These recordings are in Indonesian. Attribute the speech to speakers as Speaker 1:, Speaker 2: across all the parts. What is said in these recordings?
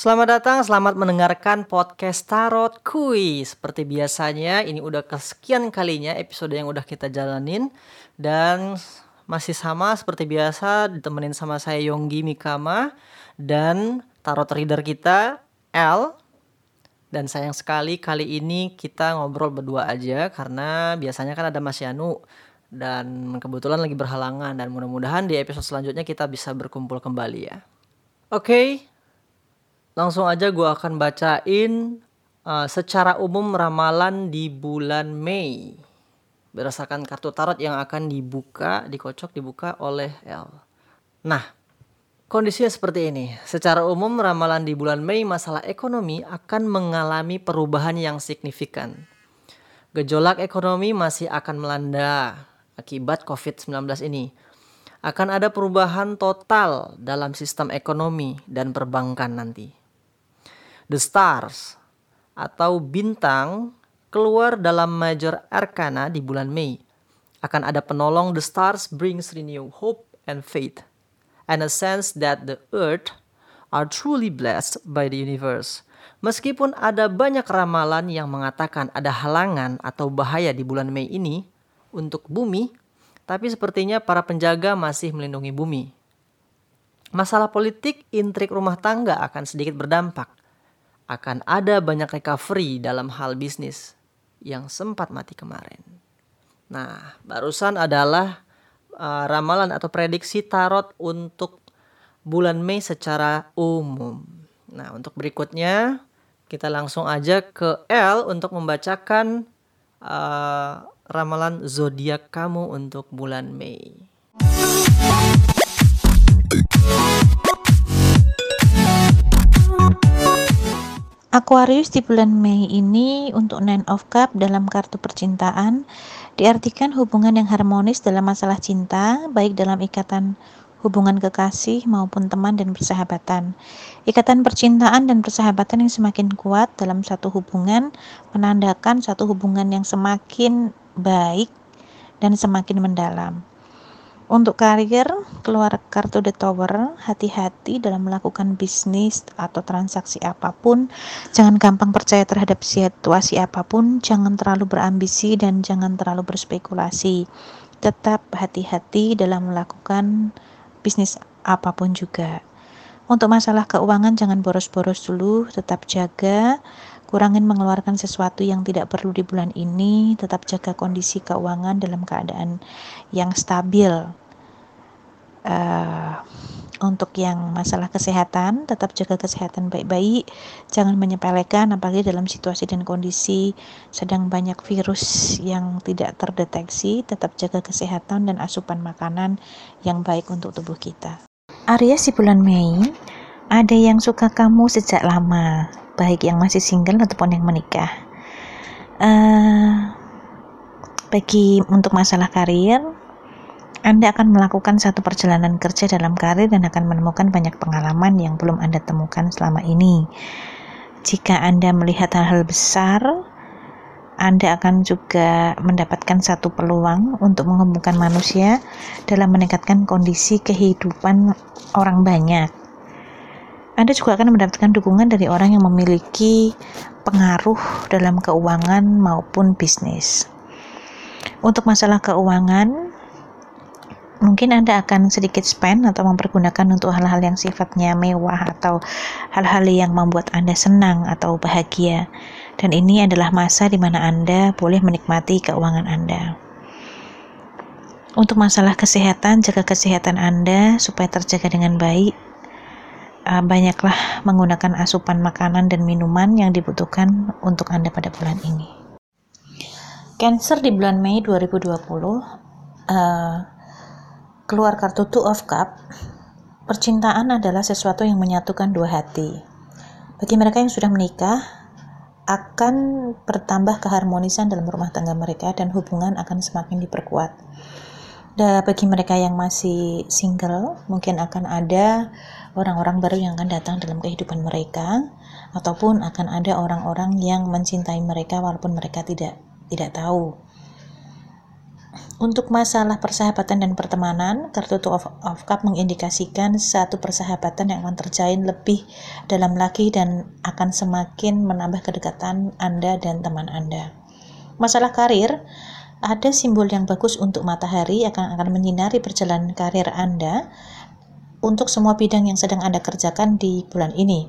Speaker 1: Selamat datang, selamat mendengarkan podcast Tarot Kui. Seperti biasanya, ini udah kesekian kalinya episode yang udah kita jalanin dan masih sama seperti biasa ditemenin sama saya Yonggi Mikama dan tarot reader kita L. Dan sayang sekali kali ini kita ngobrol berdua aja karena biasanya kan ada Mas Yanu dan kebetulan lagi berhalangan dan mudah-mudahan di episode selanjutnya kita bisa berkumpul kembali ya. Oke, okay, langsung aja gue akan bacain uh, secara umum ramalan di bulan Mei berdasarkan kartu tarot yang akan dibuka, dikocok, dibuka oleh L. Nah, kondisinya seperti ini. Secara umum ramalan di bulan Mei masalah ekonomi akan mengalami perubahan yang signifikan. Gejolak ekonomi masih akan melanda akibat COVID-19 ini. Akan ada perubahan total dalam sistem ekonomi dan perbankan nanti. The Stars atau bintang keluar dalam Major Arcana di bulan Mei. Akan ada penolong The Stars brings renew hope and faith and a sense that the earth are truly blessed by the universe. Meskipun ada banyak ramalan yang mengatakan ada halangan atau bahaya di bulan Mei ini, untuk bumi, tapi sepertinya para penjaga masih melindungi bumi. Masalah politik, intrik rumah tangga akan sedikit berdampak. Akan ada banyak recovery dalam hal bisnis yang sempat mati kemarin. Nah, barusan adalah uh, ramalan atau prediksi tarot untuk bulan Mei secara umum. Nah, untuk berikutnya kita langsung aja ke L untuk membacakan uh, ramalan zodiak kamu untuk bulan Mei.
Speaker 2: Aquarius di bulan Mei ini untuk Nine of Cup dalam kartu percintaan diartikan hubungan yang harmonis dalam masalah cinta, baik dalam ikatan hubungan kekasih maupun teman dan persahabatan. Ikatan percintaan dan persahabatan yang semakin kuat dalam satu hubungan menandakan satu hubungan yang semakin baik dan semakin mendalam. Untuk karir, keluar kartu The Tower, hati-hati dalam melakukan bisnis atau transaksi apa pun. Jangan gampang percaya terhadap situasi apa pun, jangan terlalu berambisi dan jangan terlalu berspekulasi. Tetap hati-hati dalam melakukan bisnis apa pun juga. Untuk masalah keuangan jangan boros-boros dulu, tetap jaga Kurangin mengeluarkan sesuatu yang tidak perlu di bulan ini, tetap jaga kondisi keuangan dalam keadaan yang stabil. Uh, untuk yang masalah kesehatan, tetap jaga kesehatan baik-baik, jangan menyepelekan apalagi dalam situasi dan kondisi sedang banyak virus yang tidak terdeteksi, tetap jaga kesehatan dan asupan makanan yang baik untuk tubuh kita. Aries di bulan Mei, ada yang suka kamu sejak lama, baik yang masih single ataupun yang menikah. Uh, bagi untuk masalah karir, Anda akan melakukan satu perjalanan kerja dalam karir dan akan menemukan banyak pengalaman yang belum Anda temukan selama ini. Jika Anda melihat hal-hal besar, anda akan juga mendapatkan satu peluang untuk menghubungkan manusia dalam meningkatkan kondisi kehidupan orang banyak. Anda juga akan mendapatkan dukungan dari orang yang memiliki pengaruh dalam keuangan maupun bisnis. Untuk masalah keuangan, mungkin Anda akan sedikit spend atau mempergunakan untuk hal-hal yang sifatnya mewah atau hal-hal yang membuat Anda senang atau bahagia. Dan ini adalah masa di mana Anda boleh menikmati keuangan Anda. Untuk masalah kesehatan, jaga kesehatan Anda supaya terjaga dengan baik uh, banyaklah menggunakan asupan makanan dan minuman yang dibutuhkan untuk Anda pada bulan ini. Cancer di bulan Mei 2020 uh, keluar kartu Two of Cup. Percintaan adalah sesuatu yang menyatukan dua hati. Bagi mereka yang sudah menikah, akan bertambah keharmonisan dalam rumah tangga mereka dan hubungan akan semakin diperkuat. Dan bagi mereka yang masih single, mungkin akan ada orang-orang baru yang akan datang dalam kehidupan mereka ataupun akan ada orang-orang yang mencintai mereka walaupun mereka tidak tidak tahu. Untuk masalah persahabatan dan pertemanan, kartu Two of, of Cup mengindikasikan satu persahabatan yang akan terjalin lebih dalam lagi dan akan semakin menambah kedekatan Anda dan teman Anda. Masalah karir, ada simbol yang bagus untuk matahari akan akan menyinari perjalanan karir Anda untuk semua bidang yang sedang Anda kerjakan di bulan ini.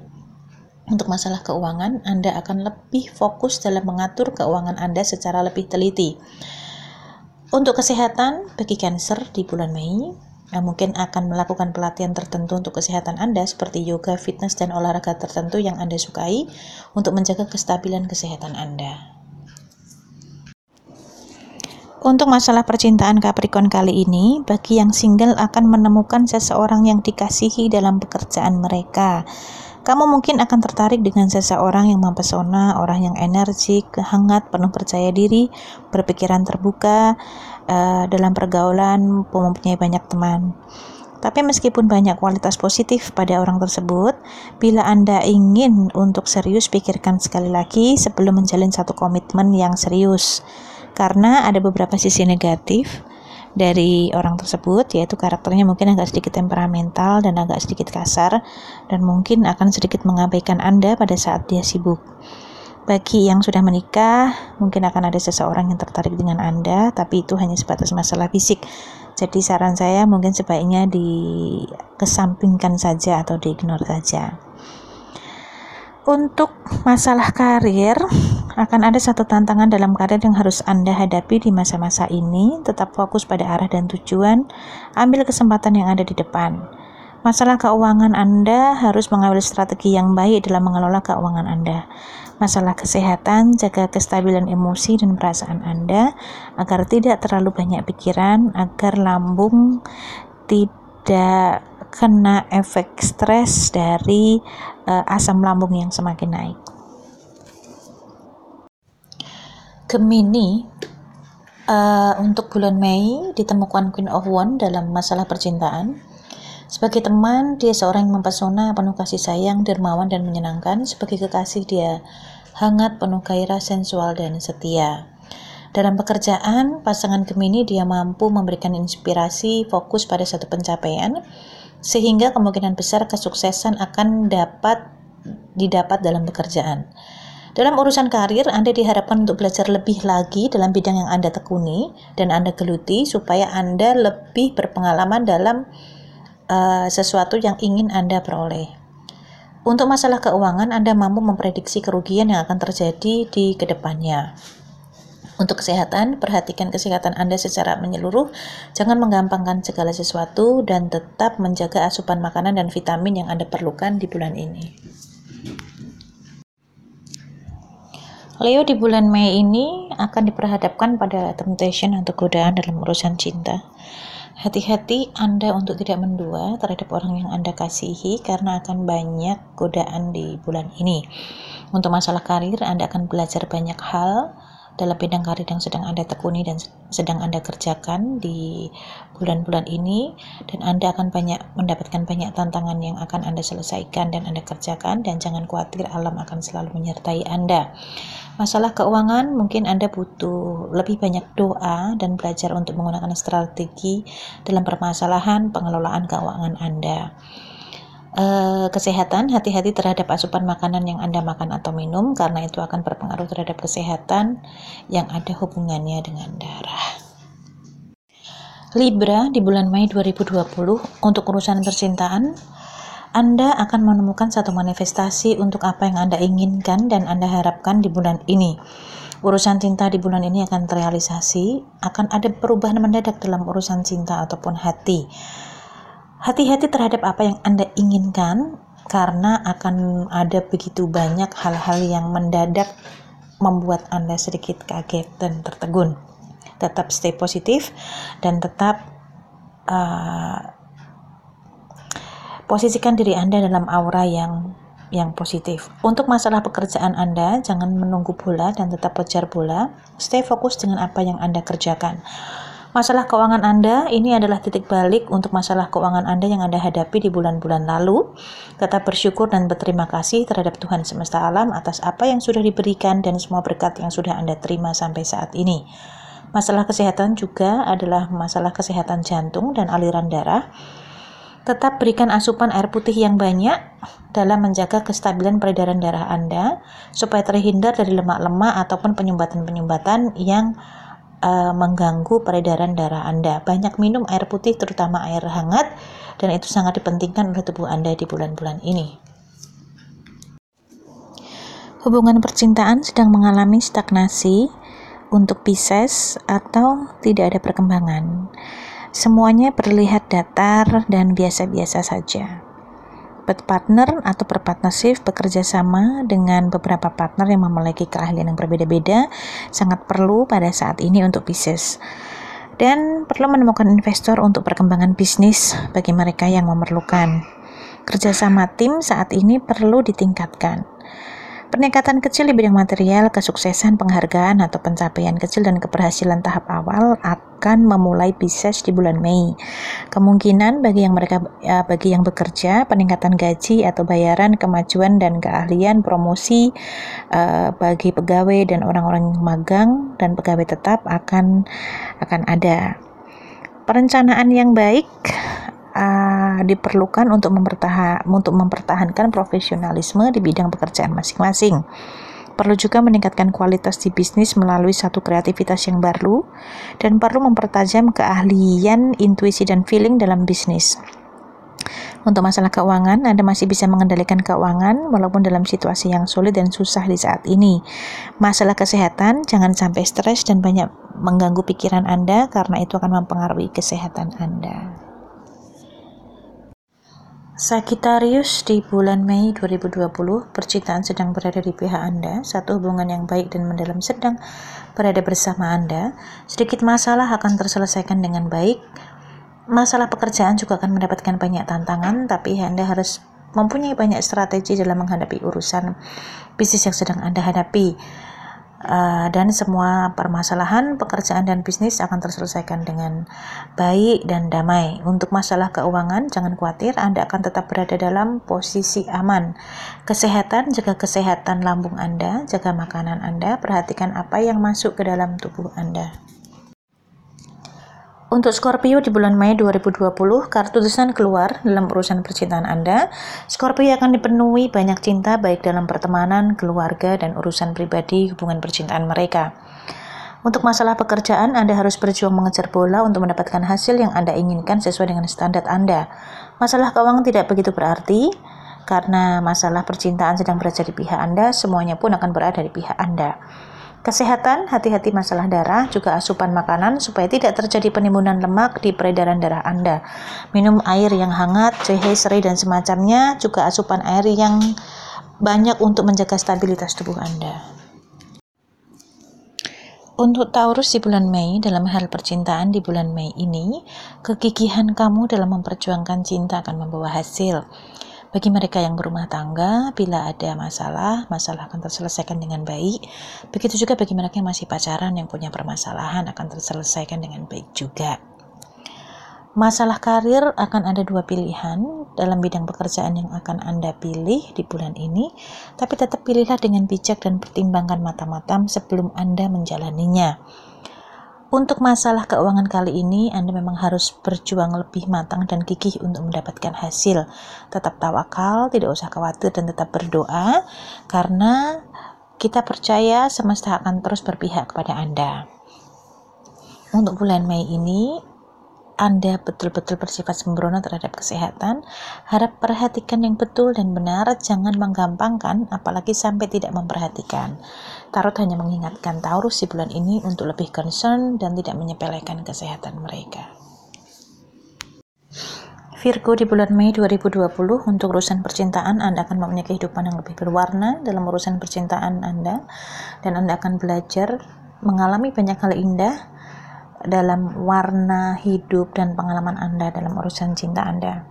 Speaker 2: Untuk masalah keuangan, Anda akan lebih fokus dalam mengatur keuangan Anda secara lebih teliti. Untuk kesehatan, bagi Cancer di bulan Mei, nah, mungkin akan melakukan pelatihan tertentu untuk kesehatan Anda seperti yoga, fitness, dan olahraga tertentu yang Anda sukai untuk menjaga kestabilan kesehatan Anda. Untuk masalah percintaan Capricorn kali ini, bagi yang single akan menemukan seseorang yang dikasihi dalam pekerjaan mereka. Kamu mungkin akan tertarik dengan seseorang yang mempesona, orang yang energik, hangat, penuh percaya diri, berpikiran terbuka, uh, dalam pergaulan, mempunyai banyak teman. Tapi meskipun banyak kualitas positif pada orang tersebut, bila Anda ingin untuk serius, pikirkan sekali lagi sebelum menjalin satu komitmen yang serius. Karena ada beberapa sisi negatif dari orang tersebut yaitu karakternya mungkin agak sedikit temperamental dan agak sedikit kasar dan mungkin akan sedikit mengabaikan Anda pada saat dia sibuk. Bagi yang sudah menikah, mungkin akan ada seseorang yang tertarik dengan Anda, tapi itu hanya sebatas masalah fisik. Jadi saran saya mungkin sebaiknya dikesampingkan saja atau diignore saja. Untuk masalah karir, akan ada satu tantangan dalam karir yang harus Anda hadapi di masa-masa ini. Tetap fokus pada arah dan tujuan, ambil kesempatan yang ada di depan. Masalah keuangan Anda harus mengambil strategi yang baik dalam mengelola keuangan Anda. Masalah kesehatan, jaga kestabilan emosi dan perasaan Anda agar tidak terlalu banyak pikiran, agar lambung tidak kena efek stres dari uh, asam lambung yang semakin naik. Gemini uh, untuk bulan Mei ditemukan Queen of One dalam masalah percintaan. Sebagai teman, dia seorang yang mempesona, penuh kasih sayang, dermawan, dan menyenangkan. Sebagai kekasih, dia hangat, penuh gairah, sensual, dan setia. Dalam pekerjaan, pasangan Gemini dia mampu memberikan inspirasi, fokus pada satu pencapaian, sehingga kemungkinan besar kesuksesan akan dapat didapat dalam pekerjaan. Dalam urusan karir, Anda diharapkan untuk belajar lebih lagi dalam bidang yang Anda tekuni dan Anda geluti supaya Anda lebih berpengalaman dalam uh, sesuatu yang ingin Anda peroleh. Untuk masalah keuangan, Anda mampu memprediksi kerugian yang akan terjadi di ke depannya. Untuk kesehatan, perhatikan kesehatan Anda secara menyeluruh. Jangan menggampangkan segala sesuatu dan tetap menjaga asupan makanan dan vitamin yang Anda perlukan di bulan ini. Leo di bulan Mei ini akan diperhadapkan pada temptation atau godaan dalam urusan cinta. Hati-hati Anda untuk tidak mendua terhadap orang yang Anda kasihi karena akan banyak godaan di bulan ini. Untuk masalah karir, Anda akan belajar banyak hal dalam bidang karir yang sedang Anda tekuni dan sedang Anda kerjakan di bulan-bulan ini dan Anda akan banyak mendapatkan banyak tantangan yang akan Anda selesaikan dan Anda kerjakan dan jangan khawatir alam akan selalu menyertai Anda. Masalah keuangan mungkin Anda butuh lebih banyak doa dan belajar untuk menggunakan strategi dalam permasalahan pengelolaan keuangan Anda. Uh, kesehatan, hati-hati terhadap asupan makanan yang Anda makan atau minum karena itu akan berpengaruh terhadap kesehatan yang ada hubungannya dengan darah. Libra di bulan Mei 2020 untuk urusan percintaan, Anda akan menemukan satu manifestasi untuk apa yang Anda inginkan dan Anda harapkan di bulan ini. Urusan cinta di bulan ini akan terrealisasi, akan ada perubahan mendadak dalam urusan cinta ataupun hati Hati-hati terhadap apa yang Anda inginkan karena akan ada begitu banyak hal-hal yang mendadak membuat Anda sedikit kaget dan tertegun. Tetap stay positif dan tetap uh, posisikan diri Anda dalam aura yang yang positif. Untuk masalah pekerjaan Anda, jangan menunggu bola dan tetap kejar bola. Stay fokus dengan apa yang Anda kerjakan. Masalah keuangan Anda ini adalah titik balik untuk masalah keuangan Anda yang Anda hadapi di bulan-bulan lalu. Tetap bersyukur dan berterima kasih terhadap Tuhan semesta alam atas apa yang sudah diberikan dan semua berkat yang sudah Anda terima sampai saat ini. Masalah kesehatan juga adalah masalah kesehatan jantung dan aliran darah. Tetap berikan asupan air putih yang banyak dalam menjaga kestabilan peredaran darah Anda supaya terhindar dari lemak-lemak ataupun penyumbatan-penyumbatan yang uh, mengganggu peredaran darah Anda. Banyak minum air putih terutama air hangat dan itu sangat dipentingkan oleh tubuh Anda di bulan-bulan ini. Hubungan percintaan sedang mengalami stagnasi untuk Pisces atau tidak ada perkembangan. Semuanya terlihat datar dan biasa-biasa saja. Partner atau berpartnership bekerja sama dengan beberapa partner yang memiliki keahlian yang berbeda-beda sangat perlu pada saat ini untuk Pisces dan perlu menemukan investor untuk perkembangan bisnis bagi mereka yang memerlukan. Kerjasama tim saat ini perlu ditingkatkan. Peningkatan kecil di bidang material, kesuksesan, penghargaan, atau pencapaian kecil dan keberhasilan tahap awal akan memulai bisnis di bulan Mei. Kemungkinan bagi yang mereka ya, bagi yang bekerja, peningkatan gaji atau bayaran, kemajuan dan keahlian, promosi uh, bagi pegawai dan orang-orang magang dan pegawai tetap akan akan ada. Perencanaan yang baik uh, diperlukan untuk, untuk mempertahankan profesionalisme di bidang pekerjaan masing-masing. Perlu juga meningkatkan kualitas di bisnis melalui satu kreativitas yang baru dan perlu mempertajam keahlian, intuisi, dan feeling dalam bisnis. Untuk masalah keuangan, Anda masih bisa mengendalikan keuangan walaupun dalam situasi yang sulit dan susah di saat ini. Masalah kesehatan, jangan sampai stres dan banyak mengganggu pikiran Anda karena itu akan mempengaruhi kesehatan Anda. Sagittarius di bulan Mei 2020, percintaan sedang berada di pihak Anda, satu hubungan yang baik dan mendalam sedang berada bersama Anda. Sedikit masalah akan terselesaikan dengan baik. Masalah pekerjaan juga akan mendapatkan banyak tantangan, tapi Anda harus mempunyai banyak strategi dalam menghadapi urusan bisnis yang sedang Anda hadapi uh, dan semua permasalahan pekerjaan dan bisnis akan terselesaikan dengan baik dan damai. Untuk masalah keuangan, jangan khawatir, Anda akan tetap berada dalam posisi aman. Kesehatan, jaga kesehatan lambung Anda, jaga makanan Anda, perhatikan apa yang masuk ke dalam tubuh Anda. Untuk Scorpio di bulan Mei 2020, kartu desain keluar dalam urusan percintaan Anda. Scorpio akan dipenuhi banyak cinta baik dalam pertemanan, keluarga, dan urusan pribadi hubungan percintaan mereka. Untuk masalah pekerjaan, Anda harus berjuang mengejar bola untuk mendapatkan hasil yang Anda inginkan sesuai dengan standar Anda. Masalah keuangan tidak begitu berarti, karena masalah percintaan sedang berada di pihak Anda, semuanya pun akan berada di pihak Anda. Kesehatan, hati-hati masalah darah, juga asupan makanan supaya tidak terjadi penimbunan lemak di peredaran darah Anda. Minum air yang hangat, jahe, serai, dan semacamnya, juga asupan air yang banyak untuk menjaga stabilitas tubuh Anda. Untuk Taurus di bulan Mei, dalam hal percintaan di bulan Mei ini, kegigihan kamu dalam memperjuangkan cinta akan membawa hasil. Bagi mereka yang berumah tangga, bila ada masalah, masalah akan terselesaikan dengan baik. Begitu juga bagi mereka yang masih pacaran yang punya permasalahan akan terselesaikan dengan baik juga. Masalah karir akan ada dua pilihan dalam bidang pekerjaan yang akan Anda pilih di bulan ini, tapi tetap pilihlah dengan bijak dan pertimbangkan mata-mata sebelum Anda menjalaninya. Untuk masalah keuangan kali ini, Anda memang harus berjuang lebih matang dan gigih untuk mendapatkan hasil. Tetap tawakal, tidak usah khawatir dan tetap berdoa karena kita percaya semesta akan terus berpihak kepada Anda. Untuk bulan Mei ini, anda betul-betul bersifat sembrono terhadap kesehatan, harap perhatikan yang betul dan benar, jangan menggampangkan, apalagi sampai tidak memperhatikan. Tarot hanya mengingatkan Taurus di bulan ini untuk lebih concern dan tidak menyepelekan kesehatan mereka. Virgo di bulan Mei 2020 untuk urusan percintaan Anda akan mempunyai kehidupan yang lebih berwarna dalam urusan percintaan Anda dan Anda akan belajar mengalami banyak hal indah dalam warna hidup dan pengalaman Anda dalam urusan cinta Anda.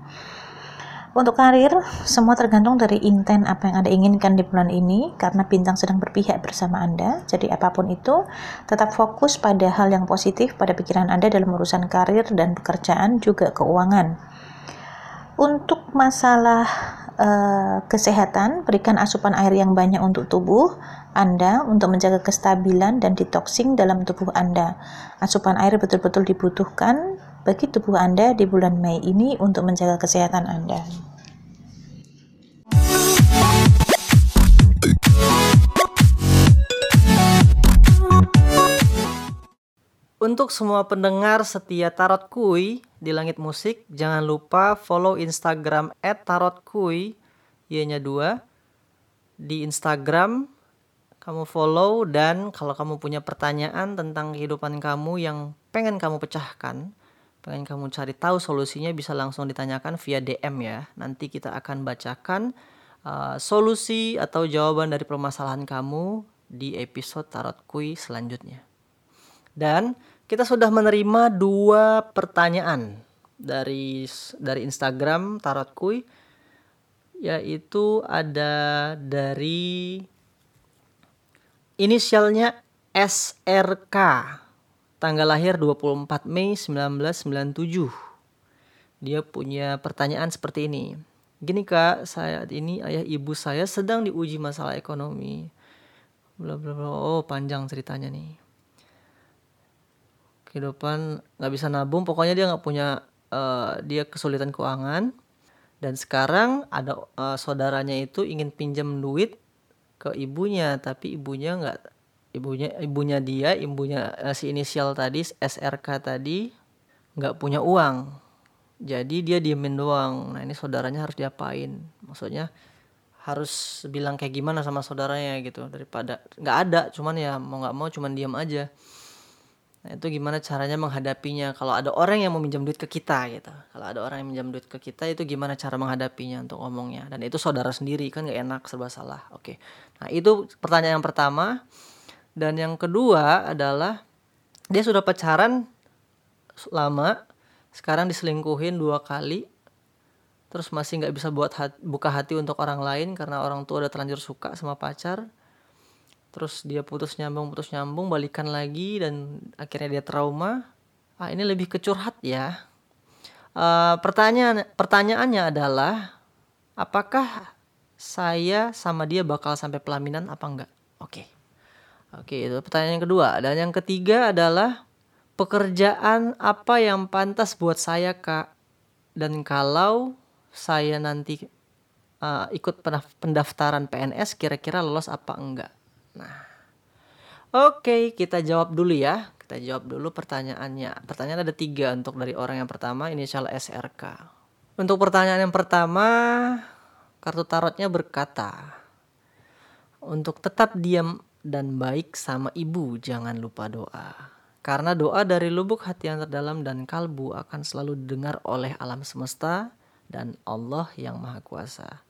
Speaker 2: Untuk karir, semua tergantung dari intent apa yang Anda inginkan di bulan ini karena bintang sedang berpihak bersama Anda. Jadi apa pun itu, tetap fokus pada hal yang positif pada pikiran Anda dalam urusan karir dan pekerjaan juga keuangan. Untuk masalah uh, kesehatan, berikan asupan air yang banyak untuk tubuh, Anda untuk menjaga kestabilan dan detoxing dalam tubuh Anda. Asupan air betul-betul dibutuhkan bagi tubuh Anda di bulan Mei ini untuk menjaga kesehatan Anda.
Speaker 1: Untuk semua pendengar setia Tarot Kui di Langit Musik, jangan lupa follow Instagram @tarotkui y-nya 2 di Instagram kamu follow dan kalau kamu punya pertanyaan tentang kehidupan kamu yang pengen kamu pecahkan, pengen kamu cari tahu solusinya bisa langsung ditanyakan via DM ya. Nanti kita akan bacakan uh, solusi atau jawaban dari permasalahan kamu di episode Tarot Kui selanjutnya. Dan kita sudah menerima dua pertanyaan dari dari Instagram Tarot Kui yaitu ada dari inisialnya SRK tanggal lahir 24 Mei 1997 dia punya pertanyaan seperti ini. Gini kak saat ini ayah ibu saya sedang diuji masalah ekonomi. Bla bla bla. Oh panjang ceritanya nih. Kehidupan nggak bisa nabung. Pokoknya dia nggak punya uh, dia kesulitan keuangan. Dan sekarang ada uh, saudaranya itu ingin pinjam duit ke ibunya tapi ibunya nggak ibunya ibunya dia ibunya uh, si inisial tadi SRK tadi nggak punya uang. Jadi dia diemin doang. Nah ini saudaranya harus diapain? Maksudnya harus bilang kayak gimana sama saudaranya gitu daripada nggak ada cuman ya mau nggak mau cuman diam aja Nah, itu gimana caranya menghadapinya kalau ada orang yang mau minjam duit ke kita gitu. Kalau ada orang yang minjam duit ke kita itu gimana cara menghadapinya untuk ngomongnya. Dan itu saudara sendiri kan gak enak serba salah. Oke. Nah, itu pertanyaan yang pertama. Dan yang kedua adalah dia sudah pacaran lama, sekarang diselingkuhin dua kali. Terus masih nggak bisa buat hati, buka hati untuk orang lain karena orang tua udah terlanjur suka sama pacar terus dia putus nyambung putus nyambung balikan lagi dan akhirnya dia trauma. Ah ini lebih kecurhat ya. Uh, pertanyaan pertanyaannya adalah apakah saya sama dia bakal sampai pelaminan apa enggak? Oke. Okay. oke okay, itu pertanyaan yang kedua. Dan yang ketiga adalah pekerjaan apa yang pantas buat saya kak? Dan kalau saya nanti uh, ikut pendaftaran PNS kira-kira lolos apa enggak Nah, oke okay, kita jawab dulu ya. Kita jawab dulu pertanyaannya. Pertanyaan ada tiga untuk dari orang yang pertama, inisial SRK. Untuk pertanyaan yang pertama, kartu tarotnya berkata, untuk tetap diam dan baik sama ibu, jangan lupa doa. Karena doa dari lubuk hati yang terdalam dan kalbu akan selalu didengar oleh alam semesta dan Allah yang Maha Kuasa.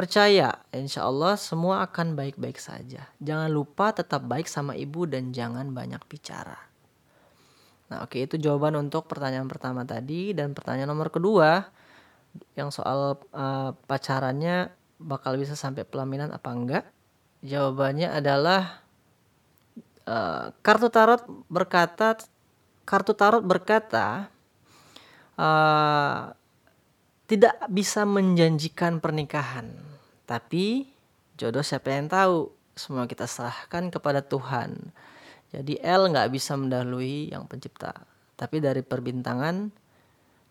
Speaker 1: Percaya, insya Allah semua akan baik-baik saja. Jangan lupa tetap baik sama ibu dan jangan banyak bicara. Nah oke itu jawaban untuk pertanyaan pertama tadi. Dan pertanyaan nomor kedua, yang soal uh, pacarannya bakal bisa sampai pelaminan apa enggak? Jawabannya adalah uh, kartu tarot berkata, kartu tarot berkata, uh, tidak bisa menjanjikan pernikahan tapi jodoh siapa yang tahu? Semua kita serahkan kepada Tuhan. Jadi L nggak bisa mendahului yang pencipta. Tapi dari perbintangan,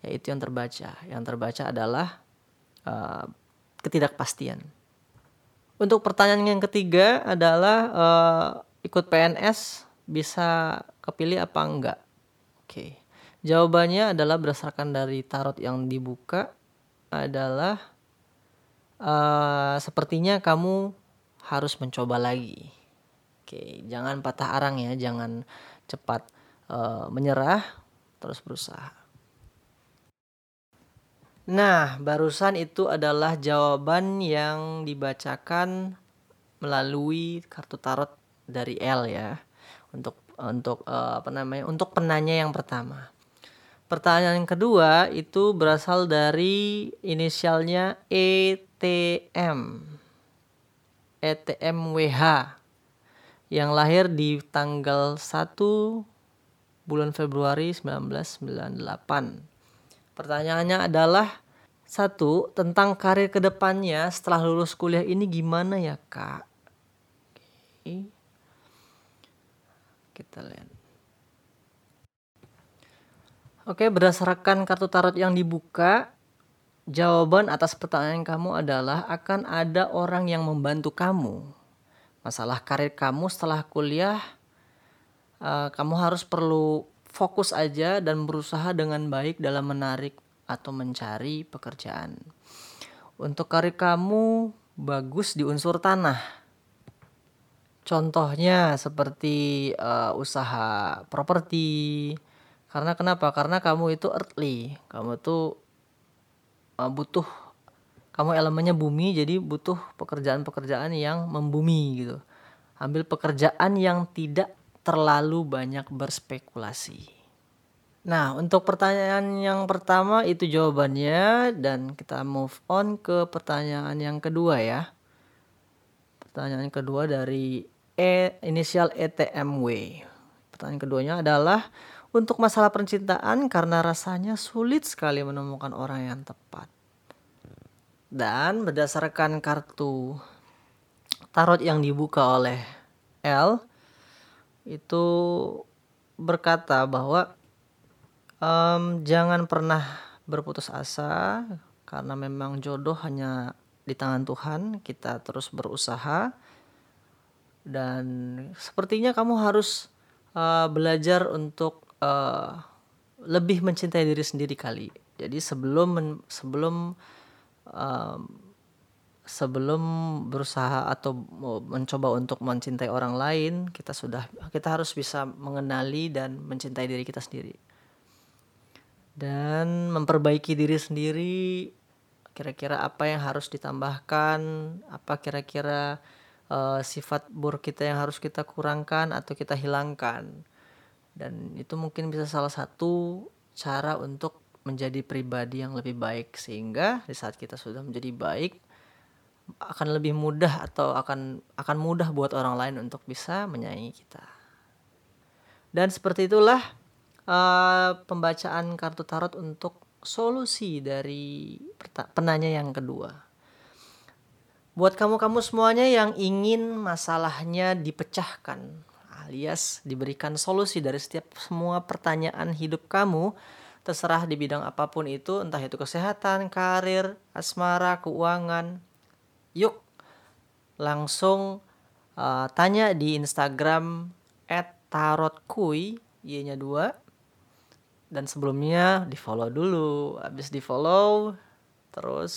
Speaker 1: yaitu yang terbaca. Yang terbaca adalah uh, ketidakpastian. Untuk pertanyaan yang ketiga adalah uh, ikut PNS bisa kepilih apa enggak? Oke. Okay. Jawabannya adalah berdasarkan dari tarot yang dibuka adalah uh, sepertinya kamu harus mencoba lagi. Oke, jangan patah arang ya, jangan cepat uh, menyerah, terus berusaha. Nah, barusan itu adalah jawaban yang dibacakan melalui kartu tarot dari L ya. Untuk untuk uh, apa namanya? Untuk penanya yang pertama. Pertanyaan kedua itu berasal dari inisialnya ETM. ETMWH yang lahir di tanggal 1 bulan Februari 1998. Pertanyaannya adalah satu tentang karir ke depannya setelah lulus kuliah ini gimana ya kak? Kita lihat. Oke, berdasarkan kartu tarot yang dibuka, jawaban atas pertanyaan kamu adalah akan ada orang yang membantu kamu. Masalah karir kamu setelah kuliah, uh, kamu harus perlu fokus aja dan berusaha dengan baik dalam menarik atau mencari pekerjaan. Untuk karir kamu bagus di unsur tanah. Contohnya seperti uh, usaha properti. Karena kenapa? Karena kamu itu earthly. Kamu tuh uh, butuh kamu elemennya bumi jadi butuh pekerjaan-pekerjaan yang membumi gitu. Ambil pekerjaan yang tidak terlalu banyak berspekulasi. Nah, untuk pertanyaan yang pertama itu jawabannya dan kita move on ke pertanyaan yang kedua ya. Pertanyaan kedua dari E inisial ETMW. Pertanyaan keduanya adalah untuk masalah percintaan karena rasanya sulit sekali menemukan orang yang tepat. Dan berdasarkan kartu tarot yang dibuka oleh L itu berkata bahwa um, jangan pernah berputus asa karena memang jodoh hanya di tangan Tuhan kita terus berusaha dan sepertinya kamu harus uh, belajar untuk uh, lebih mencintai diri sendiri kali. Jadi sebelum sebelum um, sebelum berusaha atau mencoba untuk mencintai orang lain kita sudah kita harus bisa mengenali dan mencintai diri kita sendiri. Dan memperbaiki diri sendiri kira-kira apa yang harus ditambahkan apa kira-kira uh, sifat buruk kita yang harus kita kurangkan atau kita hilangkan dan itu mungkin bisa salah satu cara untuk menjadi pribadi yang lebih baik sehingga di saat kita sudah menjadi baik akan lebih mudah atau akan akan mudah buat orang lain untuk bisa menyayangi kita dan seperti itulah uh, pembacaan kartu tarot untuk solusi dari penanya yang kedua. Buat kamu-kamu semuanya yang ingin masalahnya dipecahkan alias diberikan solusi dari setiap semua pertanyaan hidup kamu, terserah di bidang apa pun itu, entah itu kesehatan, karir, asmara, keuangan. Yuk, langsung uh, tanya di Instagram @tarotkui y-nya 2 dan sebelumnya di follow dulu habis di follow terus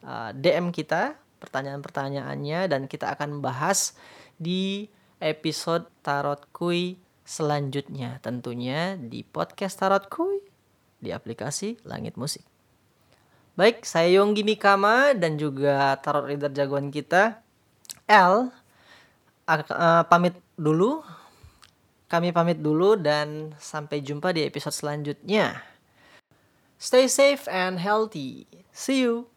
Speaker 1: uh, DM kita pertanyaan-pertanyaannya dan kita akan bahas di episode Tarot Kui selanjutnya tentunya di podcast Tarot Kui di aplikasi Langit Musik. Baik, saya Yonggi Mikama dan juga tarot reader jagoan kita L uh, pamit dulu kami pamit dulu dan sampai jumpa di episode selanjutnya. Stay safe and healthy. See you.